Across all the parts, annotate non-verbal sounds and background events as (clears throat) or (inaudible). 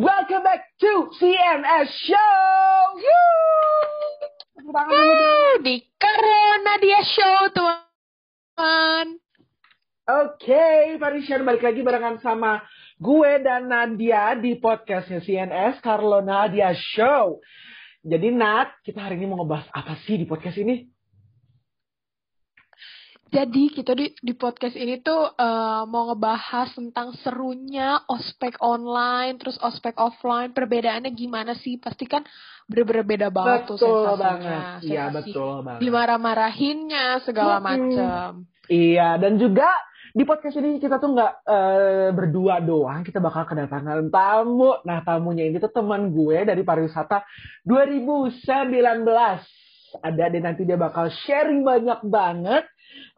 Welcome back to CNS Show. Woo! Di Corona Dia Show, teman. Oke, Parishan balik lagi barengan sama gue dan Nadia di podcastnya CNS Carlo Nadia Show. Jadi Nat, kita hari ini mau ngebahas apa sih di podcast ini? Jadi kita di, di podcast ini tuh uh, mau ngebahas tentang serunya ospek online, terus ospek offline, perbedaannya gimana sih? Pasti kan bener-bener beda banget betul tuh sensasinya. banget. Iya, betul banget. Dimarah-marahinnya segala Hmm. macam. Iya, dan juga di podcast ini kita tuh nggak eh, berdua doang, kita bakal kedatangan tamu. Nah, tamunya ini tuh teman gue dari pariwisata 2019. Ada deh nanti dia bakal sharing banyak banget.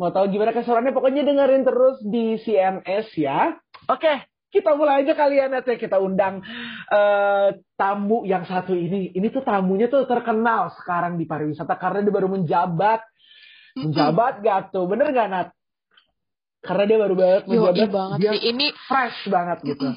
Mau tahu gimana keseruannya? Pokoknya dengerin terus di CMS ya. Oke, kita mulai aja kalian ya. Kita undang eh, tamu yang satu ini. Ini tuh tamunya tuh terkenal sekarang di pariwisata karena dia baru menjabat. Menjabat gak tuh? Bener gak Nat? Karena dia baru banget Yoi menjabat. banget dia sih. Ini fresh banget gitu.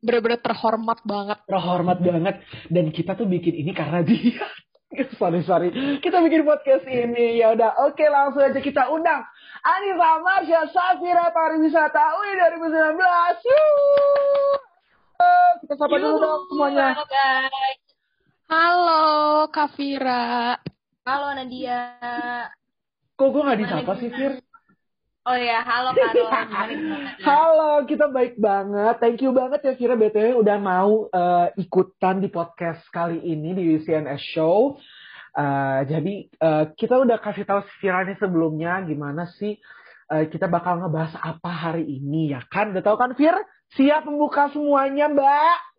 bener-bener terhormat banget. Terhormat banget. Dan kita tuh bikin ini karena dia. (laughs) sorry, sorry. Kita bikin podcast ini. Ya udah, oke langsung aja kita undang. Anissa Marsha Safira Pariwisata UI 2019. Yuh! Kita sapa dulu dong semuanya. Halo guys. Halo, Kafira. Halo Nadia. Kok gue gak disapa sih, Fir? Oh ya, halo gimana? (laughs) Halo, kita baik banget. Thank you banget ya Vira BTW udah mau eh, ikutan di podcast kali ini di CNS Show. Eh, jadi eh, kita udah kasih tahu Vira sebelumnya gimana sih eh, kita bakal ngebahas apa hari ini ya kan? Udah tahu kan Fir? Siap membuka semuanya, Mbak?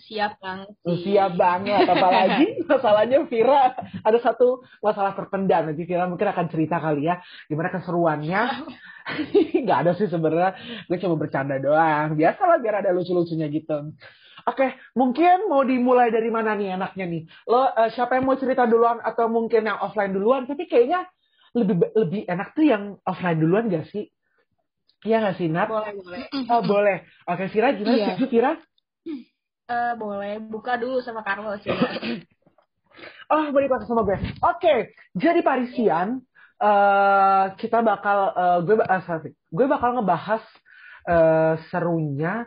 Siap banget Oh, sih. Siap banget. Apalagi (laughs) masalahnya Vira ada satu masalah terpendam. Nanti Vira mungkin akan cerita kali ya gimana keseruannya. (laughs) Nggak ada sih sebenarnya. Gue cuma bercanda doang. Biasalah biar ada lucu-lucunya gitu. Oke, mungkin mau dimulai dari mana nih enaknya nih? Lo eh, siapa yang mau cerita duluan atau mungkin yang offline duluan? Tapi kayaknya lebih lebih enak tuh yang offline duluan gak sih? Iya nggak sih Nat? Boleh, boleh. Oh boleh. Oke Vira gimana Iya. setuju Vira? Eh, boleh. Buka dulu sama Carlo sih. (coughs) Oh, boleh pakai sama gue. Oke, jadi Parisian, eh kita bakal, eh, gue, sorry, gue bakal ngebahas eh, serunya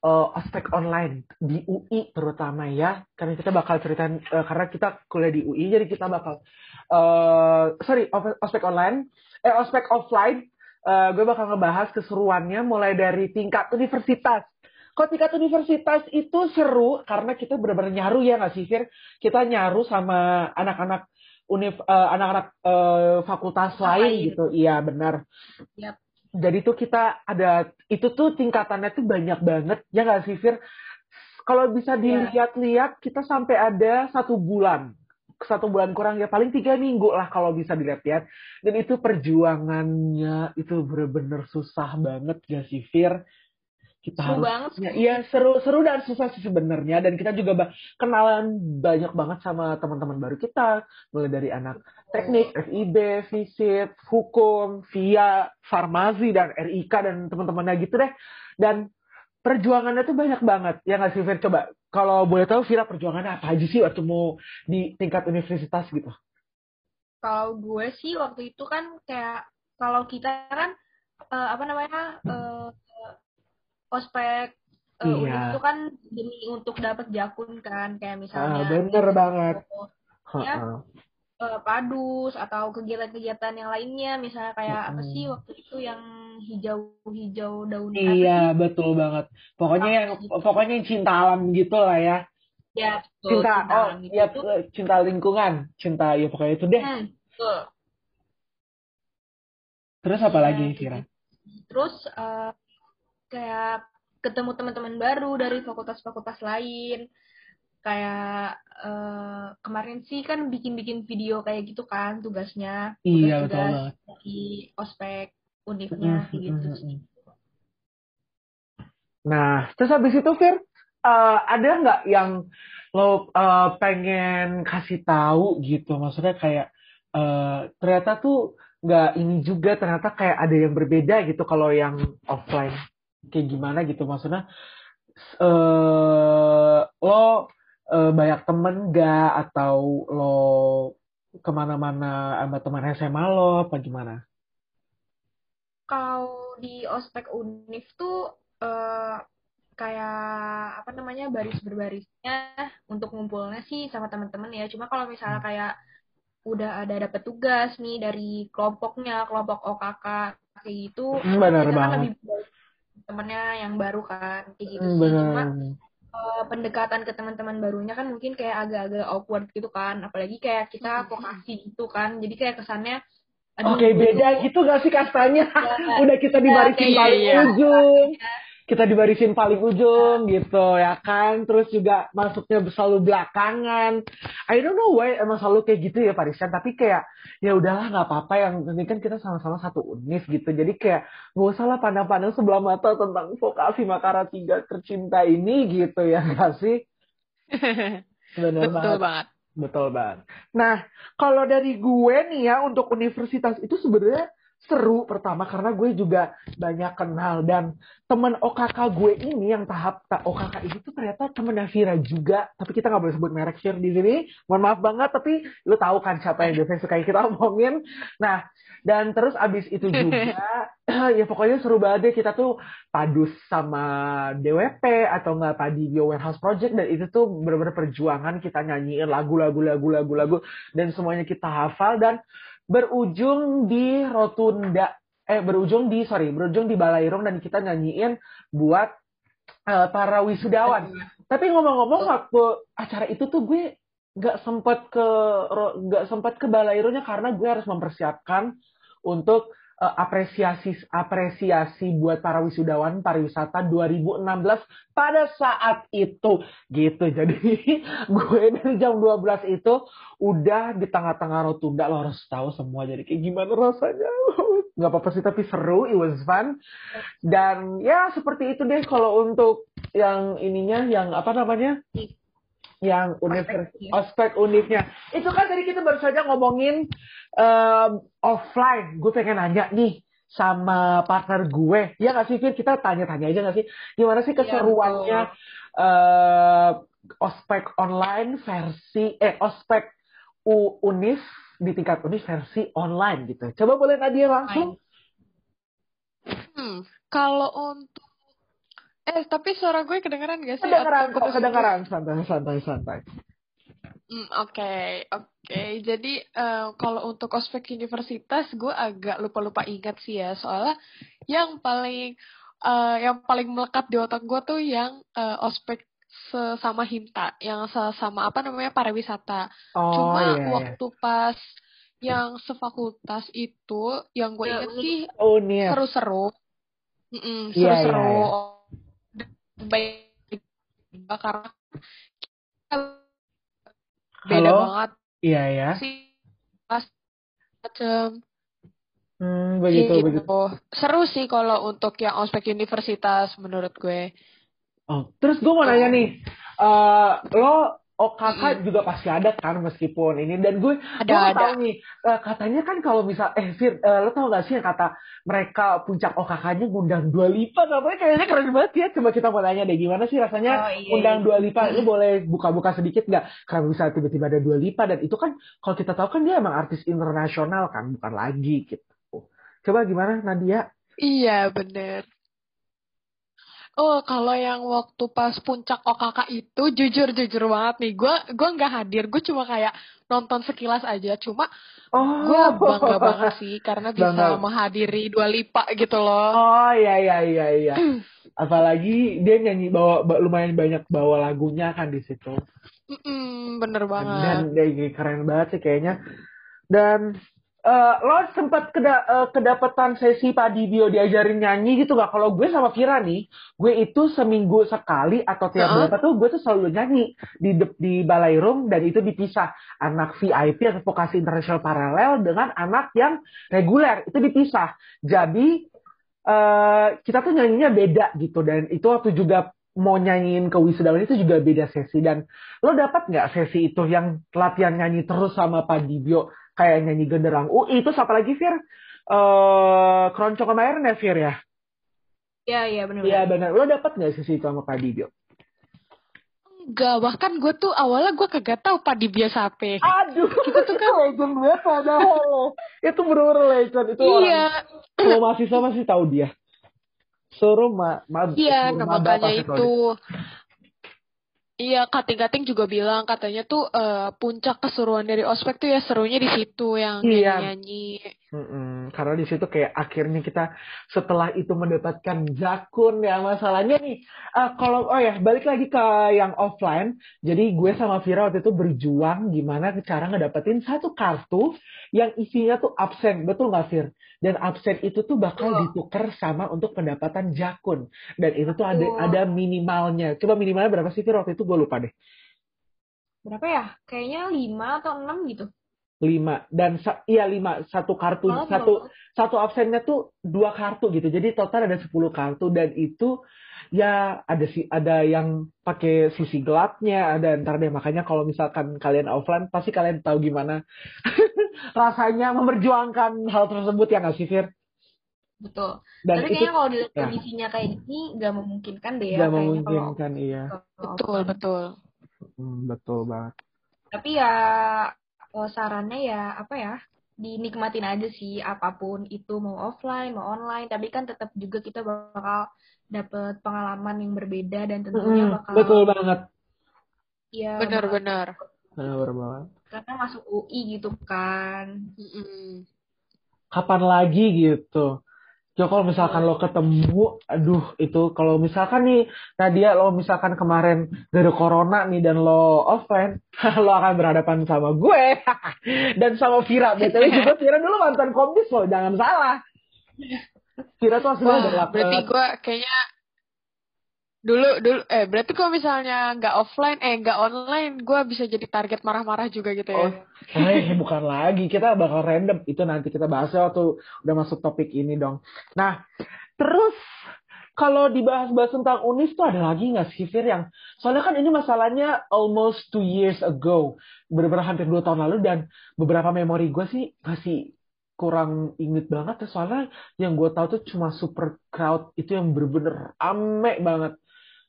eh, ospek online di UI terutama ya, karena kita bakal ceritain, eh, karena kita kuliah di UI, jadi kita bakal, eh sorry, ospek online, eh ospek offline, eh, gue bakal ngebahas keseruannya mulai dari tingkat universitas. Kok tingkat universitas itu seru karena kita benar-benar nyaru ya nggak sih, Fir? Kita nyaru sama anak-anak univ, eh, anak-anak eh, fakultas lain Lain. gitu. Iya benar. Yap. Jadi tuh kita ada itu tuh tingkatannya tuh banyak banget ya nggak sih, Fir? Kalau bisa Iya. dilihat-lihat kita sampai ada satu bulan satu bulan kurang ya paling tiga minggu lah kalau bisa dilihat-lihat dan itu perjuangannya itu bener-bener susah banget ya sih Fir kita Seru harus banget Ya, iya seru seru dan susah sih sebenarnya. Dan kita juga ba- kenalan banyak banget sama teman-teman baru kita. Mulai dari anak teknik, FIB, visit, hukum, via, farmasi dan RIK dan teman-temannya gitu deh. Dan perjuangannya tuh banyak banget. Ya nggak sih Fir coba kalau boleh tahu Vira perjuangannya apa aja sih waktu mau di tingkat universitas gitu? Kalau gue sih waktu itu kan kayak kalau kita kan eh, apa namanya eh, ospek eh, Iya. itu kan demi untuk dapat jakun kan kayak misalnya Ah, bener banget. Ya. Heeh. eh, padus atau kegiatan-kegiatan yang lainnya misalnya kayak apa Mm-mm. sih waktu itu yang hijau-hijau daun Iya betul banget. Pokoknya yang pokoknya yang cinta alam gitu lah ya. ya betul, Cinta oh alam gitu. ya cinta lingkungan, cinta ya pokoknya itu deh. Hmm, betul. Terus apa Iya, lagi Vira? terus eh, kayak ketemu teman-teman baru dari fakultas-fakultas lain kayak eh, kemarin sih kan bikin-bikin video kayak gitu kan tugasnya Iya betul tugas-tugas banget. di ospek univnya Mm, kayak gitu sih. Nah, terus habis itu Fir, eh, ada nggak yang lo eh, pengen kasih tahu gitu? Maksudnya kayak eh, ternyata tuh nggak ini juga ternyata kayak ada yang berbeda gitu kalau yang offline kayak gimana gitu maksudnya uh, lo uh, banyak temen gak atau lo ke mana-mana sama teman SMA lo apa gimana? Kalau di ospek univ tuh uh, kayak apa namanya baris berbarisnya untuk ngumpulnya sih sama teman-teman ya. Cuma kalau misalnya hmm. kayak udah ada dapat tugas nih dari kelompoknya, kelompok OKK kayak gitu, hmm, benar kita kan lebih temennya yang baru kan kayak gitu hmm, sih. Cuma uh, pendekatan ke teman-teman barunya kan mungkin kayak agak-agak awkward gitu kan, apalagi kayak kita hmm. vokasi gitu kan. Jadi kayak kesannya Oke, okay, beda gitu gak sih kastanya? Ya, (laughs) Udah kita dibarisin ya, paling iya, ujung. Ya kita dibarisin paling ujung gitu ya kan? Terus juga masuknya selalu belakangan. I don't know why emang selalu kayak gitu ya Parisan tapi kayak ya udahlah nggak apa-apa. Yang penting kan kita sama-sama satu univ gitu. Jadi kayak gak usah lah pandang-pandang sebelah mata tentang vokasi Makara tiga tercinta ini gitu ya gak sih? (laughs) Benar betul banget. banget. Betul banget. Nah kalau dari gue nih ya untuk universitas itu sebenarnya seru pertama karena gue juga banyak kenal. Dan teman OKK gue ini yang tahap tak OKK ini tuh ternyata temen Vira juga. Tapi kita nggak boleh sebut merek share di sini. Mohon maaf banget tapi lu tahu kan siapa yang biasanya suka kita omongin. Nah dan terus abis itu juga (laughs) (clears throat) ya pokoknya seru banget deh. Kita tuh padus sama DWP atau nggak tadi Bio Warehouse Project. Dan itu tuh benar-benar perjuangan kita nyanyiin lagu-lagu lagu-lagu lagu dan semuanya kita hafal. Dan berujung di rotunda eh berujung di sorry berujung di Balairung dan kita nyanyiin buat uh, para wisudawan. Tapi ngomong-ngomong waktu acara itu tuh gue nggak sempat ke nggak sempat ke Balairungnya karena gue harus mempersiapkan untuk uh, apresiasi apresiasi buat para wisudawan pariwisata 2016 pada saat itu gitu. Jadi (laughs) gue dari jam 12 itu udah di tengah-tengah rotunda lo harus tahu semua jadi kayak gimana rasanya. (laughs) nggak apa-apa sih tapi seru, it was fun. Dan ya seperti itu deh kalau untuk yang ininya yang apa namanya? Yang universitas ospek univnya. Itu kan tadi kita baru saja ngomongin um, offline. Gue pengen nanya nih sama partner gue. Ya nggak sih, Fir? Kita tanya-tanya aja nggak sih? Gimana sih iya, keseruannya ya, uh, ospek online versi, eh ospek U univ di tingkat univ versi online gitu. Coba boleh Nadia langsung? Hmm, kalau untuk Eh, tapi suara gue kedengeran gak sih? Kedengeran kok, kedengeran. Santai, santai, santai. Hmm, oke, okay, oke. Okay. Jadi uh, kalau untuk ospek universitas, gue agak lupa-lupa ingat sih ya. Soalnya yang paling uh, yang paling melekat di otak gue tuh yang uh, ospek sesama himta, yang sesama apa namanya pariwisata. Oh, Cuma iya, iya. waktu pas yang sefakultas itu, yang gue inget sih oh, seru-seru. Mm -mm, seru-seru. Yeah, yeah, yeah baik karena beda Halo? banget. Iya ya sih pas macam hmm, begitu gitu. begitu. Seru sih kalau untuk yang ospek universitas menurut gue. Oh terus gue mau nanya nih. Uh, lo Oh kakak mm. juga pasti ada kan meskipun ini. Dan gue ada, gue ada. tahu nih uh, katanya kan kalau misal eh Fir uh, lo tau gak sih yang kata mereka puncak oh kakaknya ngundang dua lipat apa kayaknya keren banget ya. Coba kita mau nanya deh gimana sih rasanya oh, iya, undang iya. dua lipat ini boleh buka-buka sedikit nggak karena bisa tiba-tiba ada dua lipat dan itu kan kalau kita tahu kan dia emang artis internasional kan bukan lagi gitu. Coba gimana Nadia? Iya bener Oh, kalau yang waktu pas puncak OKK itu jujur jujur banget nih. Gue gue nggak hadir, gue cuma kayak nonton sekilas aja. Cuma oh. gue bangga banget sih karena (laughs) bisa bangga. menghadiri dua lipa gitu loh. Oh iya iya iya iya. (clears throat) Apalagi dia nyanyi bawa lumayan banyak bawa lagunya kan di situ. Mm -mm, bener banget. Dan dia keren banget sih kayaknya. Dan uh, lo sempat keda uh, kedapatan sesi padi bio diajarin nyanyi gitu gak? Kalau gue sama Vira nih, gue itu seminggu sekali atau tiap uh -huh. berapa tuh gue tuh selalu nyanyi di di balai room dan itu dipisah anak VIP atau vokasi internasional paralel dengan anak yang reguler itu dipisah. Jadi uh, kita tuh nyanyinya beda gitu dan itu waktu juga mau nyanyiin ke wisudawan itu juga beda sesi dan lo dapat nggak sesi itu yang latihan nyanyi terus sama Pak Dibio kayak nyanyi genderang UI itu siapa lagi Fir? Uh, keroncong kemarin ya Fir ya? Iya, iya benar. Iya benar. Lo dapat nggak sesi itu sama Kak Dibio? Enggak, bahkan gue tuh awalnya gue kagak tahu Pak Dibia Sape. Aduh, (laughs) itu tuh kan (laughs) legend banget padahal. Itu bener-bener legend. Itu Iya, orang, kalau mahasiswa masih tahu dia. Suruh ma, ma iya, makanya itu. Iya, kating-kating juga bilang katanya tuh eh, puncak keseruan dari ospek tuh ya serunya di situ yang Iya. nyanyi-nyanyi. Mm-mm, karena di situ kayak akhirnya kita setelah itu mendapatkan jakun ya masalahnya nih. Eh, kalau oh ya balik lagi ke yang offline. Jadi gue sama Vira waktu itu berjuang gimana cara ngedapetin satu kartu yang isinya tuh absen. Betul nggak Vir dan absen itu tuh bakal Betul. ditukar sama untuk pendapatan jakun. Dan itu tuh ada Betul. ada minimalnya. Coba minimalnya berapa sih Vir waktu itu gue lupa deh. Berapa ya? Kayaknya 5 atau 6 gitu. Lima dan sa- iya lima satu kartu Malah satu satu absennya tuh dua kartu gitu. Jadi total ada 10 kartu dan itu ya ada si ada yang pakai sisi gelapnya, ada ntar deh makanya kalau misalkan kalian offline pasti kalian tahu gimana (laughs) rasanya memperjuangkan hal tersebut ya nggak sih Fir? Betul. Dan Tapi itu kayaknya kalau dilihat ya. kondisinya kayak gini nggak memungkinkan deh ya nggak kayaknya memungkinkan iya. kalau Betul, betul. Hmm, betul banget. Tapi ya eh, sarannya ya apa ya? Dinikmatin aja sih apa pun itu mau offline mau online. Tapi kan tetap juga kita bakal dapet pengalaman yang berbeda dan tentunya Mm-mm, bakal betul banget. ya Benar-benar. Benar banget. karena masuk UI gitu kan. Kapan lagi gitu. Ya kalau misalkan lo ketemu, aduh itu kalau misalkan nih Nadia lo misalkan kemarin gak ada corona nih dan lo offline, (laughs) lo akan berhadapan sama gue (laughs) dan sama Vira. BTW (laughs) juga Vira dulu mantan komdis lo, jangan salah. Vira tuh aslinya Wah, berarti gue kayaknya dulu dulu eh berarti kalau misalnya nggak offline eh nggak online gue bisa jadi target marah-marah juga gitu Oh, ya. eh bukan lagi. Kita bakal random. Itu nanti kita bahasnya waktu udah masuk topik ini dong. Nah, terus kalau dibahas-bahas tentang Unis tuh ada lagi nggak sih Fir yang soalnya kan ini masalahnya almost two years ago, beberapa hampir dua tahun lalu dan beberapa memori gue sih masih kurang inget banget ya soalnya yang gue tahu tuh cuma super crowd itu yang bener-bener ame banget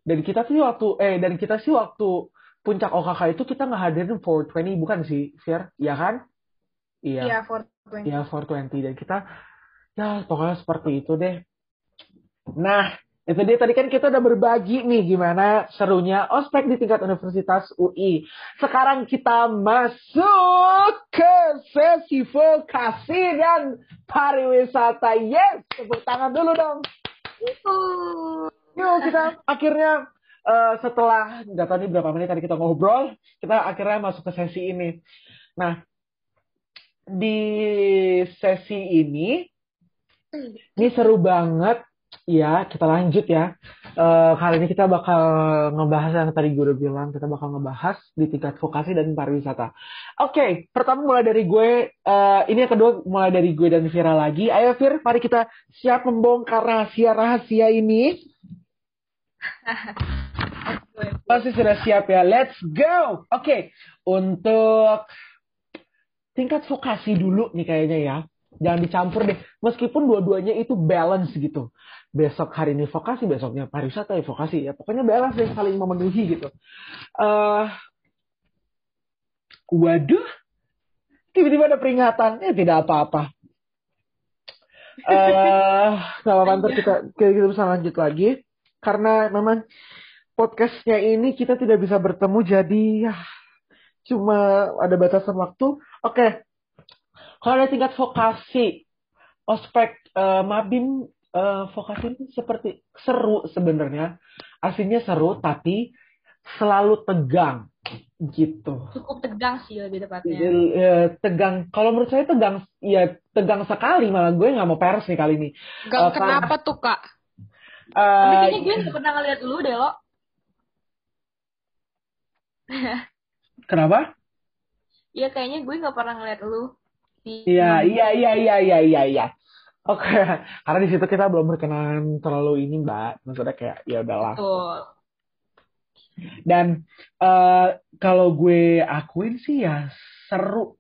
dan kita sih waktu eh dan kita sih waktu puncak OKK itu kita ngehadirin 420 bukan sih Fir? Ya kan? Iya. Iya, for 20. ya 420 dan kita ya pokoknya seperti itu deh. Nah itu dia. Tadi kan kita udah berbagi nih gimana serunya ospek di tingkat Universitas UI sekarang kita masuk ke sesi vokasi dan pariwisata. Yes tepuk tangan dulu dong Yuk kita akhirnya eh, setelah nggak nih berapa menit tadi kita ngobrol, kita akhirnya masuk ke sesi ini. Nah, di sesi ini ini seru banget. Ya, kita lanjut ya. Eh, kali ini kita bakal ngebahas yang tadi udah bilang, kita bakal ngebahas di tingkat vokasi dan pariwisata. Oke, pertama mulai dari gue, eh, ini yang kedua mulai dari gue dan Vira lagi. Ayo Vir, mari kita siap membongkar rahasia-rahasia ini. Pasti sudah siap ya. Let's go. Oke, untuk tingkat vokasi dulu nih kayaknya ya. Jangan dicampur deh. Meskipun dua-duanya itu balance gitu. Besok hari ini vokasi, besoknya pariwisata ya vokasi ya. Pokoknya balance deh, saling memenuhi gitu. eh waduh, tiba-tiba ada peringatan. Ya tidak apa-apa. Eh, nggak apa-apa ntar kita kita bisa lanjut lagi karena memang podcastnya ini kita tidak bisa bertemu jadi ya cuma ada batasan waktu. Oke, kalau ada tingkat vokasi, ospek eh, mabim eh, vokasi itu seperti seru sebenarnya, aslinya seru tapi selalu tegang gitu. Cukup tegang sih lebih tepatnya. Eh, tegang. Kalau menurut saya tegang, ya tegang sekali malah gue nggak mau pers nih kali ini. Gang Eh, kenapa tuh kak? Tapi Eh, kayaknya gue nggak pernah ngeliat lu deh lo. (laughs) kenapa? Iya kayaknya gue nggak pernah ngeliat lu. Iya, iya, iya, iya, iya, iya, iya. Oke, (laughs) karena di situ kita belum berkenan terlalu ini, Mbak. Maksudnya kayak ya udahlah. Betul. Dan eh kalau gue akuin sih ya seru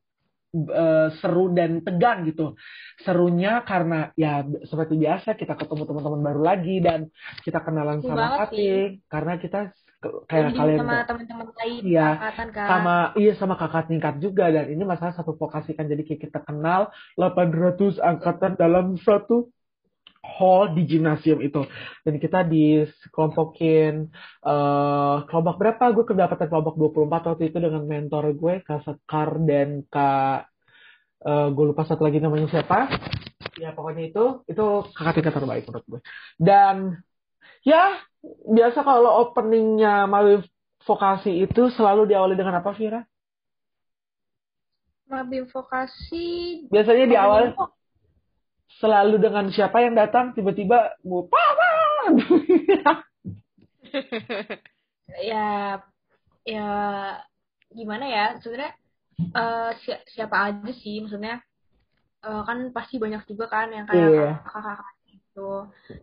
uh, seru dan tegang gitu. Serunya karena ya seperti biasa kita ketemu teman-teman baru lagi dan kita kenalan Seru sama Kating karena kita kayak Jadi kalian sama teman-teman lain kan. sama iya sama kakak tingkat juga dan ini masalah satu vokasi kan jadi kayak kita kenal 800 angkatan dalam satu hall di gimnasium itu. Dan kita dikelompokin eh kelompok berapa? Gue kedapatan kelompok 24 waktu itu dengan mentor gue Kak Sekar dan Kak eh gue lupa satu lagi namanya siapa. Ya pokoknya itu itu kakak tingkat terbaik menurut gue. Dan ya biasa kalau openingnya Mawif vokasi itu selalu diawali dengan apa Vira? Mabim vokasi Biasanya di awal selalu dengan siapa yang datang tiba-tiba mau papa. (laughs) ya ya gimana ya sebenarnya eh, si- siapa aja sih maksudnya eh, kan pasti banyak juga kan yang kayak Iya. kakak-kakak gitu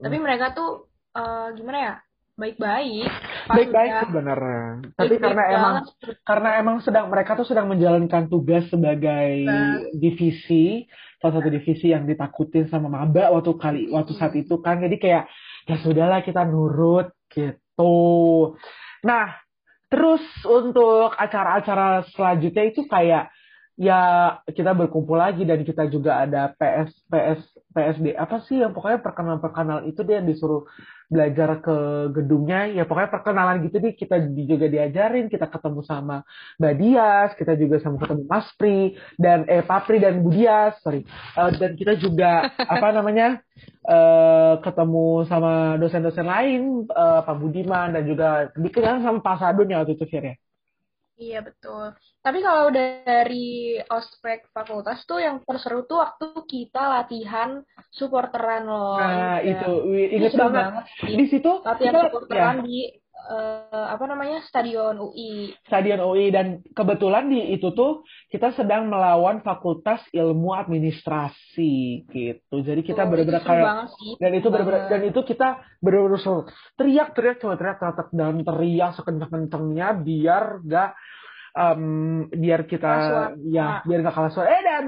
tapi mereka tuh eh, gimana ya baik-baik Baik-baik sebenarnya. Tapi baik-baik karena emang banget. karena emang sedang mereka tuh sedang menjalankan tugas sebagai Nah. divisi salah satu divisi yang ditakutin sama maba waktu kali waktu saat itu kan jadi kayak ya sudahlah kita nurut gitu nah terus untuk acara-acara selanjutnya itu kayak ya kita berkumpul lagi dan kita juga ada PS PS PSD apa sih yang pokoknya perkenalan-perkenalan itu dia disuruh belajar ke gedungnya. Ya pokoknya perkenalan gitu nih kita juga diajarin kita ketemu sama Mbak Dias kita juga sama ketemu Mas Pri dan eh Papri dan Bu Dias sorry. Eh, dan kita juga (laughs) apa namanya eh ketemu sama dosen-dosen lain eh, Pak Budiman dan juga dikenal sama Pak Sadun ya waktu itu Fir ya Iya betul. Tapi kalau dari ospek fakultas tuh yang terseru tuh waktu kita latihan supporteran loh. nah Iya. itu inget banget di situ Latihan kita- supporteran ya, di eh, apa namanya stadion UI. Stadion UI dan kebetulan di itu tuh kita sedang melawan Fakultas Ilmu Administrasi gitu. Jadi kita Tuh, benar-benar kayak dan itu benar-benar Banget. dan itu kita benar-benar teriak-teriak coba teriak teriak dan teriak sekencang-kencangnya biar gak em, biar kita ya biar gak kalah suara. Eh dan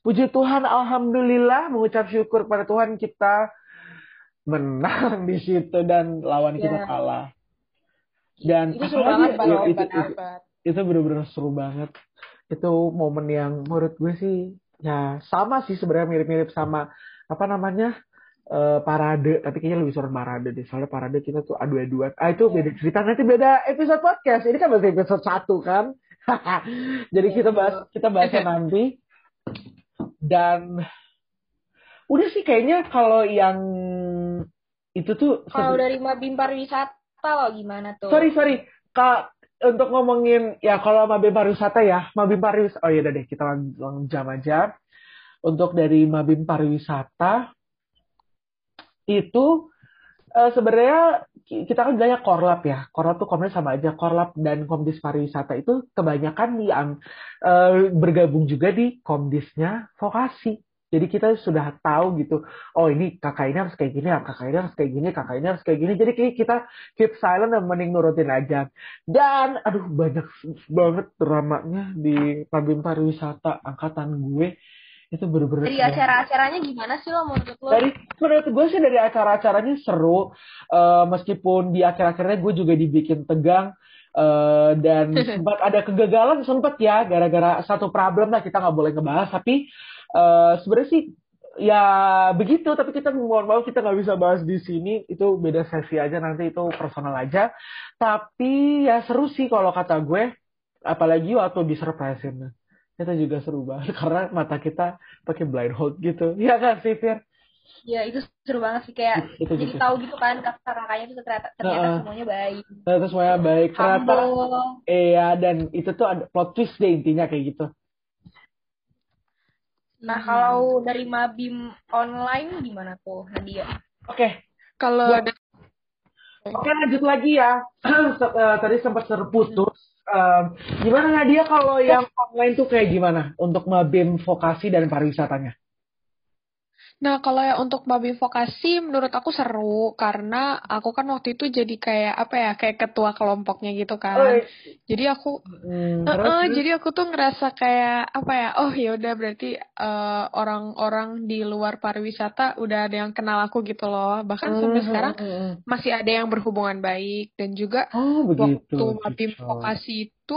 puji Tuhan alhamdulillah mengucap syukur pada Tuhan kita menang (laughs) di situ dan lawan kita Ya. kalah. Dan Itu seru banget (laughs) ya, kalau itu, itu, itu bener-bener seru banget. Itu momen yang menurut gue sih ya sama sih sebenarnya mirip-mirip sama apa namanya eh, parade. Tapi kayaknya lebih seru parade deh. Soalnya parade kita tuh adu-aduan. Ah itu beda cerita nanti beda episode podcast. Ini kan masih episode satu kan? (laughs) Jadi kita bahas kita bahasnya nanti. Dan udah sih kayaknya kalau yang itu tuh Kalau dari Mabim pariwisata lo gimana tuh? Sorry, sorry. Kak, untuk ngomongin, ya kalau Mabim Pariwisata ya, Mabim Pariwisata, oh iya deh, kita langsung jam aja. Untuk dari Mabim Pariwisata, itu eh, sebenarnya ki- kita kan bilangnya korlap ya. Korlap tuh komnya sama aja. Korlap dan Komdis Pariwisata itu kebanyakan yang eh, bergabung juga di Komdisnya vokasi. Jadi kita sudah tahu gitu, oh ini kakak ini harus kayak gini, kakak ini harus kayak gini, kakak ini harus kayak gini. Jadi kita keep silent dan mending nurutin aja. Dan aduh banyak banget dramanya di Mabim Pariwisata angkatan gue. Itu bener-bener Dari acara-acaranya gimana sih lo menurut lo? dari menurut gue sih dari acara-acaranya seru Eh, meskipun di akhir-akhirnya gue juga dibikin tegang Eh, dan (laughs) sempat ada kegagalan sempat ya gara-gara satu problem lah kita nggak boleh ngebahas tapi eh, sebenarnya sih ya begitu tapi kita mohon maaf kita nggak bisa bahas di sini. Itu beda sesi aja nanti itu personal aja. Tapi ya seru sih kalau kata gue apalagi waktu di surprisein. Itu juga seru banget (laughs) karena mata kita pakai blindfold gitu. Ya kan sih Fir? Ya itu seru banget sih kayak itu jadi gitu tahu gitu kan kakak-kakaknya tuh ternyata ternyata Heeh. semuanya baik. ternyata semuanya baik ternyata iya dan itu tuh ada plot twist deh intinya kayak gitu Nah kalau dari Mabim online gimana tuh Nadia? oke Kalau Ya. ada Oke lanjut lagi ya. (clears throat) Eh, Tadi sempat terputus. Em, gimana Nadia kalau yang online tuh kayak gimana untuk mabim vokasi dan pariwisatanya? Nah, kalau ya untuk babi vokasi menurut aku seru karena aku kan waktu itu jadi kayak apa ya, kayak ketua kelompoknya gitu kan. Oh, Jadi aku hmm, terus, eh, terus? jadi aku tuh ngerasa kayak apa ya? Oh ya udah berarti eh, orang-orang di luar pariwisata udah ada yang kenal aku gitu loh. Bahkan sampai Hmm, sekarang hmm, hmm. masih ada yang berhubungan baik dan juga Oh begitu. waktu Kicau. vokasi itu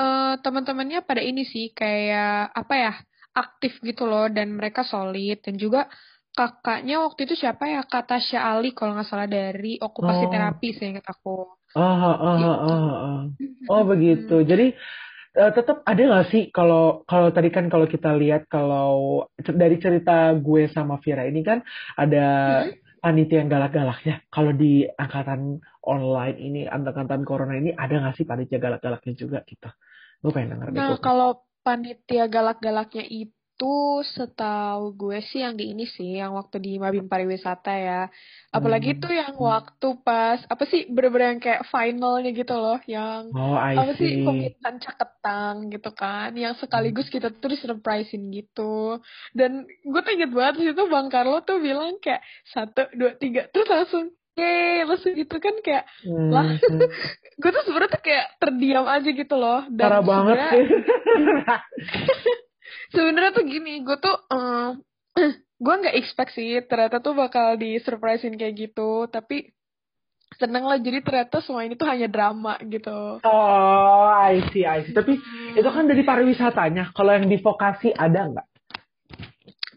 eh teman-temannya pada ini sih kayak apa ya? Aktif gitu loh dan mereka solid dan juga kakaknya waktu itu siapa ya? Kata Ali kalau nggak salah dari okupasi Oh. terapi seingat aku. Ah, ah, ah, Gitu. ah, ah. Oh begitu. Jadi eh, tetap ada nggak sih kalau kalau tadi kan kalau kita lihat kalau dari cerita gue sama Vira ini kan ada panitia yang galak-galaknya. Kalau di angkatan online ini, angkatan corona ini ada nggak sih panitia galak-galaknya juga gitu? Gue pengen denger. Nah, kalau panitia galak-galaknya itu setahu gue sih yang di ini sih, yang waktu di Mabim Pariwisata ya. Apalagi Hmm. tuh yang waktu pas, apa sih, bener-bener yang kayak finalnya gitu loh, yang Oh, I apa sih, see. pemilihan caketang gitu kan, yang sekaligus kita tuh disurprisein gitu. Dan gue tuh inget banget di situ Bang Carlo tuh bilang kayak, satu, dua, tiga, terus langsung, yeay, langsung gitu kan kayak, Hmm, lah, hmm. (laughs) gue tuh sebenarnya tuh kayak terdiam aja gitu loh. Dan Parah banget sebenarnya- sih. (laughs) sebenarnya tuh gini gue tuh (clears throat) gue nggak expect sih ternyata tuh bakal di surprisein kayak gitu tapi seneng lah jadi ternyata semua ini tuh hanya drama gitu Oh, I see, I see. Tapi itu kan dari pariwisatanya. Kalau yang di vokasi ada nggak?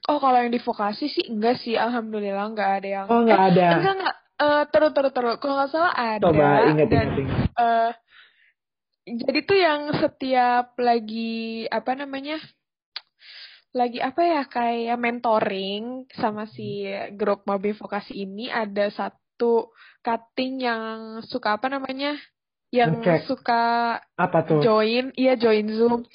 oh kalau yang di vokasi sih enggak sih alhamdulillah nggak ada yang Oh, nggak Eh, ada. enggak enggak Eh, terus terus terus kalau nggak salah ada Coba ingat, dan ingat, ingat. eh, jadi tuh yang setiap lagi apa namanya lagi apa ya kayak mentoring sama si grup mobil vokasi ini ada satu cutting yang suka apa namanya yang Ngecek. suka Apa tuh? join iya join zoom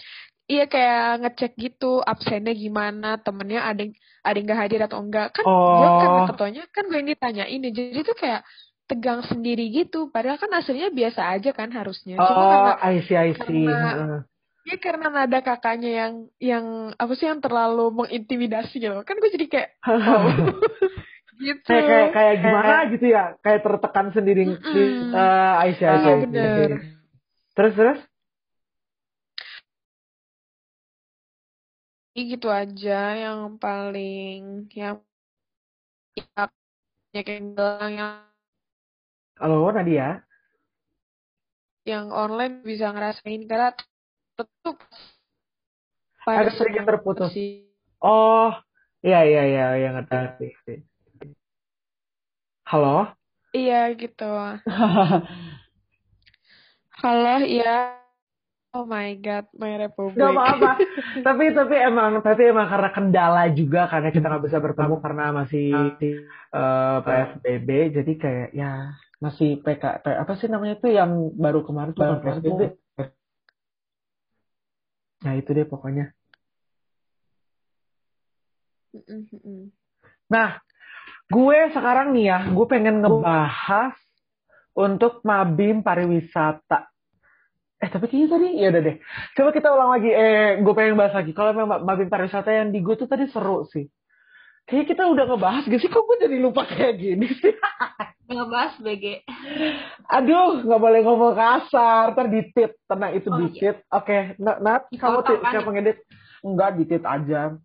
iya kayak ngecek gitu absennya gimana temennya ada ada yang nggak hadir atau enggak kan gue Oh. karena ketuanya kan gue yang ditanyain ya jadi tuh kayak tegang sendiri gitu padahal kan hasilnya biasa aja kan harusnya cuma Oh, karena I see, I see. karena- ya karena nada kakaknya yang yang apa sih yang terlalu mengintimidasi gitu kan gue jadi kayak (laughs) wow (laughs) gitu kayak kayak kayak gimana gitu ya? Kayak tertekan sendiri. See, Iya, I see. bener. Terus terus? Gitu aja yang paling yang ya kayak bilang yang Halo Nadia. yang online bisa ngerasain karena tetap Agak sedikit terputus. sih Oh, iya iya iya yang ngerti. Halo. iya gitu (laughs) halo iya oh my god my republic Gak apa-apa. (laughs) tapi tapi emang tapi emang karena kendala juga karena kita nggak bisa bertemu karena masih eh, PSBB jadi kayak ya masih PK, apa sih namanya itu yang baru kemarin tuh bukan PSBB. Nah itu deh pokoknya. Nah, gue sekarang nih ya, gue pengen ngebahas untuk Mabim pariwisata. Eh tapi kayaknya tadi ya udah deh. Coba kita ulang lagi. Eh, gue pengen bahas lagi. Kalau memang Mabim pariwisata yang di gue tuh tadi seru sih. Kayaknya kita udah ngebahas gak sih? Kok gue jadi lupa kayak gini sih? (laughs) Ngebahas BG. Aduh, nggak boleh ngomong kasar. Ntar ditit. Tenang, itu Oh, iya. ditit. Oke, Nat, Nat, kamu tit, kan? siapa ngedit? Enggak, ditit aja.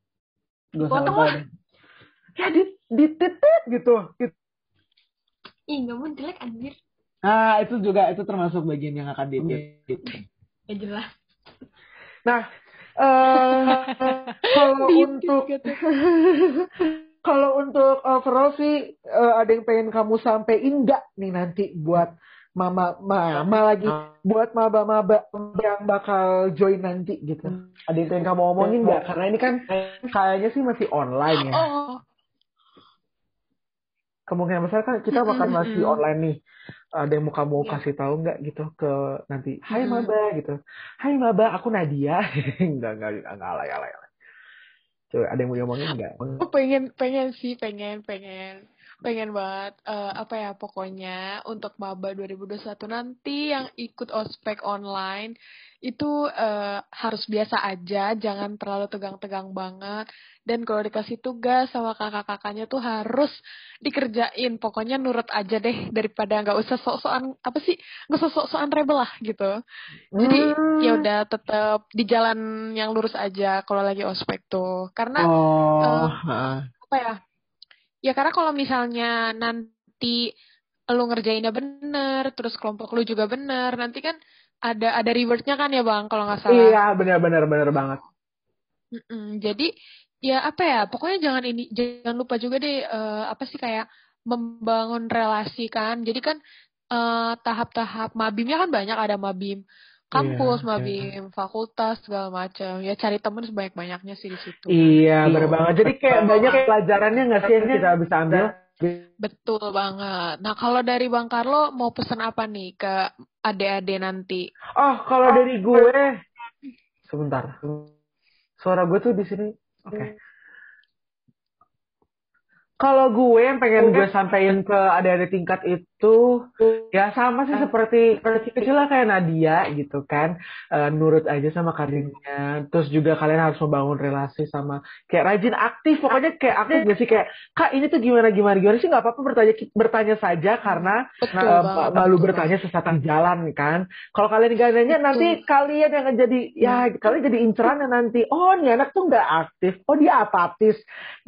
Gak usah Dipotong lebay lah. deh. Ya, dit, dititit gitu. Dit- Ih, nggak mau jelek anjir. Nah, itu juga itu termasuk bagian yang akan diedit. Ya jelas. Nah, eh kalau Ditit (laughs) untuk gitu. (laughs) kalau untuk overall sih eh, ada yang pengen kamu sampein nggak nih nanti buat mama mama lagi buat maba-maba yang bakal join nanti gitu. Ada yang pengen kamu omongin nggak? Karena ini kan kayaknya sih masih online ya. oh Kemungkinan besar kan kita bakal masih online nih. Ada yang mau kamu Iya. kasih tahu nggak gitu ke nanti? Hai maba gitu. Hai maba, aku Nadia. (laughs) enggak enggak enggak alay alay alay. Coba ada yang mau diomongin nggak? Aku pengen pengen sih pengen pengen pengen banget eh, apa ya pokoknya untuk maba 2021 nanti yang ikut ospek online itu eh, harus biasa aja jangan terlalu tegang-tegang banget. Dan kalau dikasih tugas sama kakak-kakaknya tuh harus dikerjain. Pokoknya nurut aja deh daripada nggak usah sok-sokan apa sih nggak usah sok-sokan rebel lah gitu. Jadi Hmm. ya udah tetap di jalan yang lurus aja kalau lagi ospek tuh. Karena Oh, heeh. apa ya Ya karena kalau misalnya nanti lu ngerjainnya bener, terus kelompok lu juga bener, nanti kan ada ada rewardnya kan ya bang, kalau nggak salah. Iya, benar-benar benar banget. Mm-mm. Jadi ya apa ya, pokoknya jangan ini, jangan lupa juga deh eh, apa sih kayak membangun relasi kan. Jadi kan eh, tahap-tahap mabimnya kan banyak, ada mabim kampus, Iya, mabim fakultas segala macam. Ya cari temen sebanyak-banyaknya sih di situ. Iya, benar banget. Jadi kayak banyak pelajarannya nggak sih yang kita bisa ambil? Betul banget. Nah, kalau dari Bang Carlo mau pesan apa nih ke adik-adik nanti? Oh, kalau dari gue, sebentar. Suara gue tuh di sini. Oke. Kalau gue yang pengen gue sampaikan ke adik-adik tingkat itu, ya sama sih seperti kecil lah kayak Nadia gitu kan. Eh, nurut aja sama karirnya. Terus juga kalian harus membangun relasi sama kayak rajin aktif. Pokoknya kayak aktif gak sih kayak, kak ini tuh gimana gimana gimana sih nggak apa-apa bertanya bertanya saja karena Betul banget. malu betul bertanya sesatan jalan kan. Kalau kalian gak nanya nanti kalian yang jadi ya kalian jadi inceran nanti. Oh nih anak tuh nggak aktif. Oh dia apatis.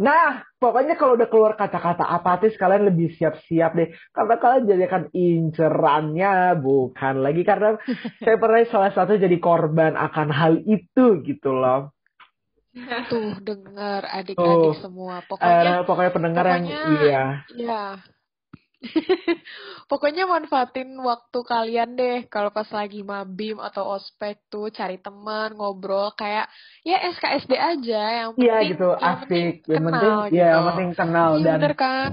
Nah pokoknya kalau udah keluar kata-kata apatis kalian lebih siap-siap deh. Karena kalian jadi akan incerannya bukan lagi karena (laughs) saya pernah salah satu jadi korban akan hal itu gitu loh. Tuh, dengar adik-adik semua. Pokoknya Eh, pokoknya pendengar yang pokoknya- iya. Ya. (laughs) Pokoknya manfaatin waktu kalian deh kalau pas lagi mabim atau ospek tuh cari teman, ngobrol kayak ya SKSD aja yang Iya penting gitu, yang penting asik. Yang penting, kenal ya, gitu. yang penting kenal Iya dan bener kan?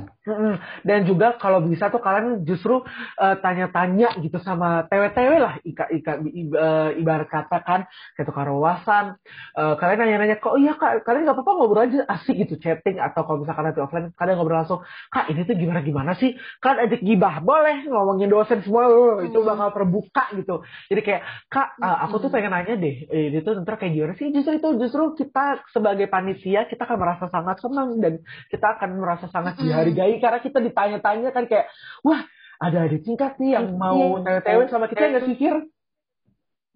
Dan juga kalau bisa tuh kalian justru eh, tanya-tanya gitu sama TW-TW lah ika, ika, eh, ibarat kata kan kayak tukar wawasan. Eh, kalian nanya-nanya kok iya kak kalian nggak apa-apa ngobrol aja asik gitu chatting atau kalau misalkan nanti offline kalian ngobrol langsung kak ini tuh gimana gimana sih kan ajak gibah boleh ngomongin dosen semua loh, itu Hmm. bakal terbuka gitu. Jadi kayak kak eh, aku tuh Hmm. pengen nanya deh eh, itu ntar kayak gimana sih justru itu justru kita sebagai panitia kita akan merasa sangat senang dan kita akan merasa sangat Mm-mm. dihargai karena kita ditanya-tanya kan kayak wah ada di tingkat nih yang mau Iya. tewe sama kita nggak sih Fir?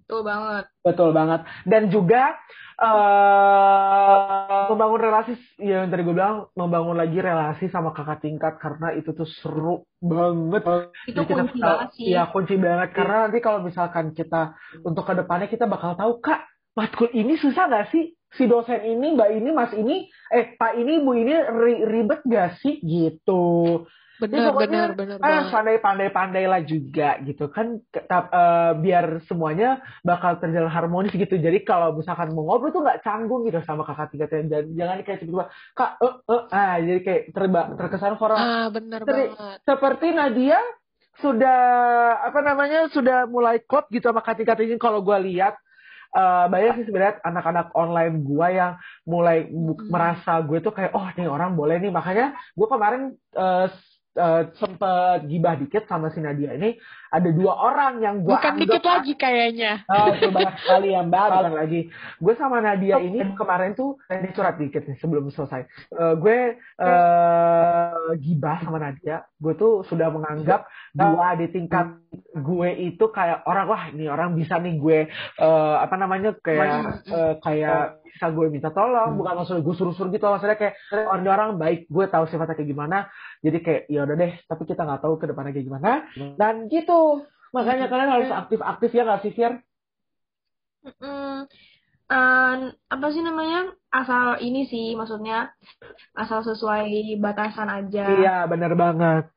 Betul banget. Betul banget. Dan juga eh membangun relasi, ya yang tadi gue bilang membangun lagi relasi sama kakak tingkat karena itu tuh seru banget. Itu Jadi kita kunci tahu- banget sih. Iya kunci banget karena nanti kalau misalkan kita untuk ke depannya kita bakal tahu kak matkul ini susah nggak sih? Si dosen ini, mbak ini, mas ini, eh pak ini, bu ini ri- ribet gak sih gitu? Bener, pokoknya, bener, bener Ah, banget. pandai-pandai-pandai lah juga gitu. Kan Ke- tap- eh, biar semuanya bakal terjalan harmonis gitu. Jadi kalau misalkan mau ngobrol tuh nggak canggung gitu sama kakak tingkatnya dan jangan kayak tiba-tiba kak eh eh ah jadi kayak terba terkesan orang Ah, Seri- banget. seperti Nadia sudah apa namanya sudah mulai klop gitu sama kakak tingkat ini kalau gue lihat eh, banyak sih sebenarnya anak-anak online gue yang mulai Mm-mm. merasa gue tuh kayak oh nih orang boleh nih. Makanya gue kemarin eh, s- eh, sempet gibah dikit sama si Nadia ini ada dua orang yang gue Bukan dikit lagi kayaknya. Oh, (laughs) itu banyak sekali yang baru. Bukan lagi. Gue sama Nadia ini kemarin tuh ini surat dikit nih sebelum selesai. Eh, gue eh gibah sama Nadia. Gue tuh sudah menganggap dua di tingkat gue itu kayak orang wah ini orang bisa nih gue eh, apa namanya kayak eh, kayak bisa gue minta tolong. Bukan maksudnya gue suruh-suruh gitu maksudnya kayak ini orang baik gue tahu sifatnya kayak gimana. Jadi kayak ya udah deh tapi kita nggak tahu ke depannya kayak gimana. Dan gitu makanya kalian harus aktif-aktif ya nggak sih Fir? Mm, eh, apa sih namanya? Asal ini sih maksudnya asal sesuai batasan aja. Iya, bener banget.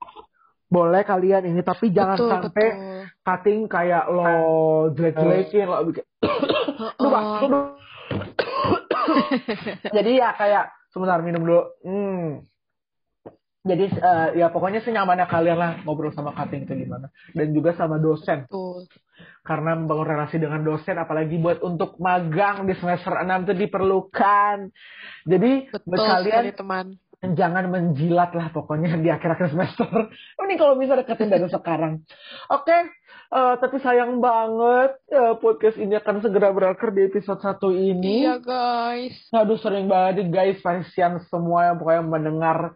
Boleh kalian ini, tapi jangan betul, sampai betul. cutting kayak lo jelek-jelekin, lo bikin. (coughs) Bang, Oh. (coughs) Jadi ya kayak sebentar minum dulu. Hmm. Jadi eh, ya pokoknya senyamannya kalian lah ngobrol sama cutting itu gimana. Dan juga sama dosen. betul. Karena membangun relasi dengan dosen, apalagi buat untuk magang di semester 6 itu diperlukan. Jadi Betul kalian sekali teman. jangan menjilat lah pokoknya di akhir-akhir semester. (laughs) Ini kalau bisa deketin dari sekarang. Oke, uh, tapi sayang banget uh, podcast ini akan segera berakhir di episode satu ini. Iya guys. Aduh sering banget guys, Farisian semua yang pokoknya mendengar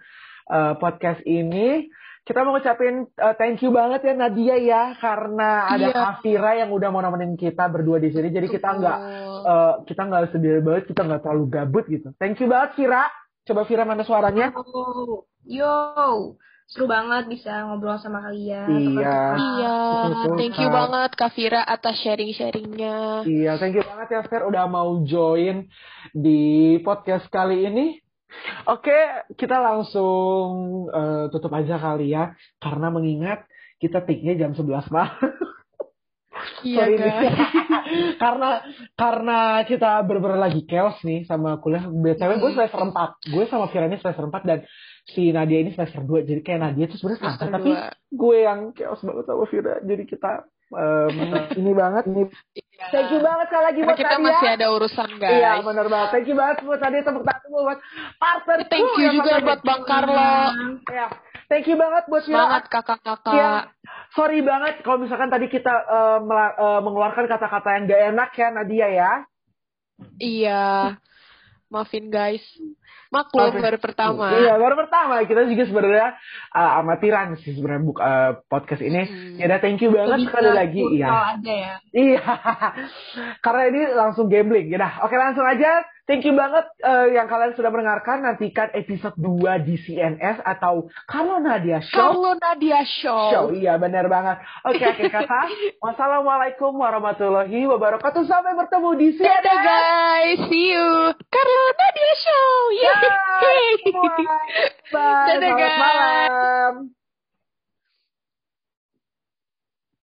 uh, podcast ini. Kita mau ngucapin uh, thank you banget ya Nadia ya karena ada Iya. Kafira yang udah mau nemenin kita berdua di sini. Jadi kita nggak uh, kita nggak sedih banget, kita nggak terlalu gabut gitu. Thank you banget Vira. Coba Vira mana suaranya? Yo, yo, seru banget bisa ngobrol sama kalian. Iya. Iya, thank you banget Kak Vira atas sharing-sharingnya. Iya, thank you banget ya Fer udah mau join di podcast kali ini. Oke, kita langsung eh, tutup aja kali ya, karena mengingat kita take-nya jam 11 malam. Iya guys. (laughs) karena karena kita bener-bener lagi chaos nih sama kuliah. BTW gue semester 4. Gue sama Vira ini semester 4 dan si Nadia ini semester 2. Jadi kayak Nadia tuh sebenarnya santai tapi gue yang chaos banget sama Vira. Jadi kita em, (laughs) ini banget ini. Iya. Thank you banget sekali lagi Karena buat kita Nadia. masih ada urusan guys. Iya benar banget. Thank you banget buat tadi tepuk tangan buat partner. Thank you juga buat Bang Carlo. Ya. Thank you banget buat. Semangat kakak-kakak. Iya. Sorry banget kalau misalkan tadi kita eh, mengeluarkan kata-kata yang gak enak ya Nadia ya. Iya. Maafin guys. Maklum baru pertama. Iya baru pertama kita juga sebenarnya eh, amatiran sih sebenarnya buk eh, podcast ini. Hmm. Ya udah thank you banget Lebih sekali lagi. Iya. aja ya. Iya. (laughs) Karena ini langsung gambling. Ya dah. Oke langsung aja. Thank you banget eh, yang kalian sudah mendengarkan. Nantikan episode 2 di CNS atau kalau Nadia Show. Kalau Nadia Show. Show, iya benar banget. Oke, akhir kata, (laughs) wassalamualaikum warahmatullahi wabarakatuh. Sampai bertemu di Dadah CNN. guys, see you. Carlo Nadia Show. Ya, Yeay. semua. (laughs) Bye, Dadah, selamat guys. malam.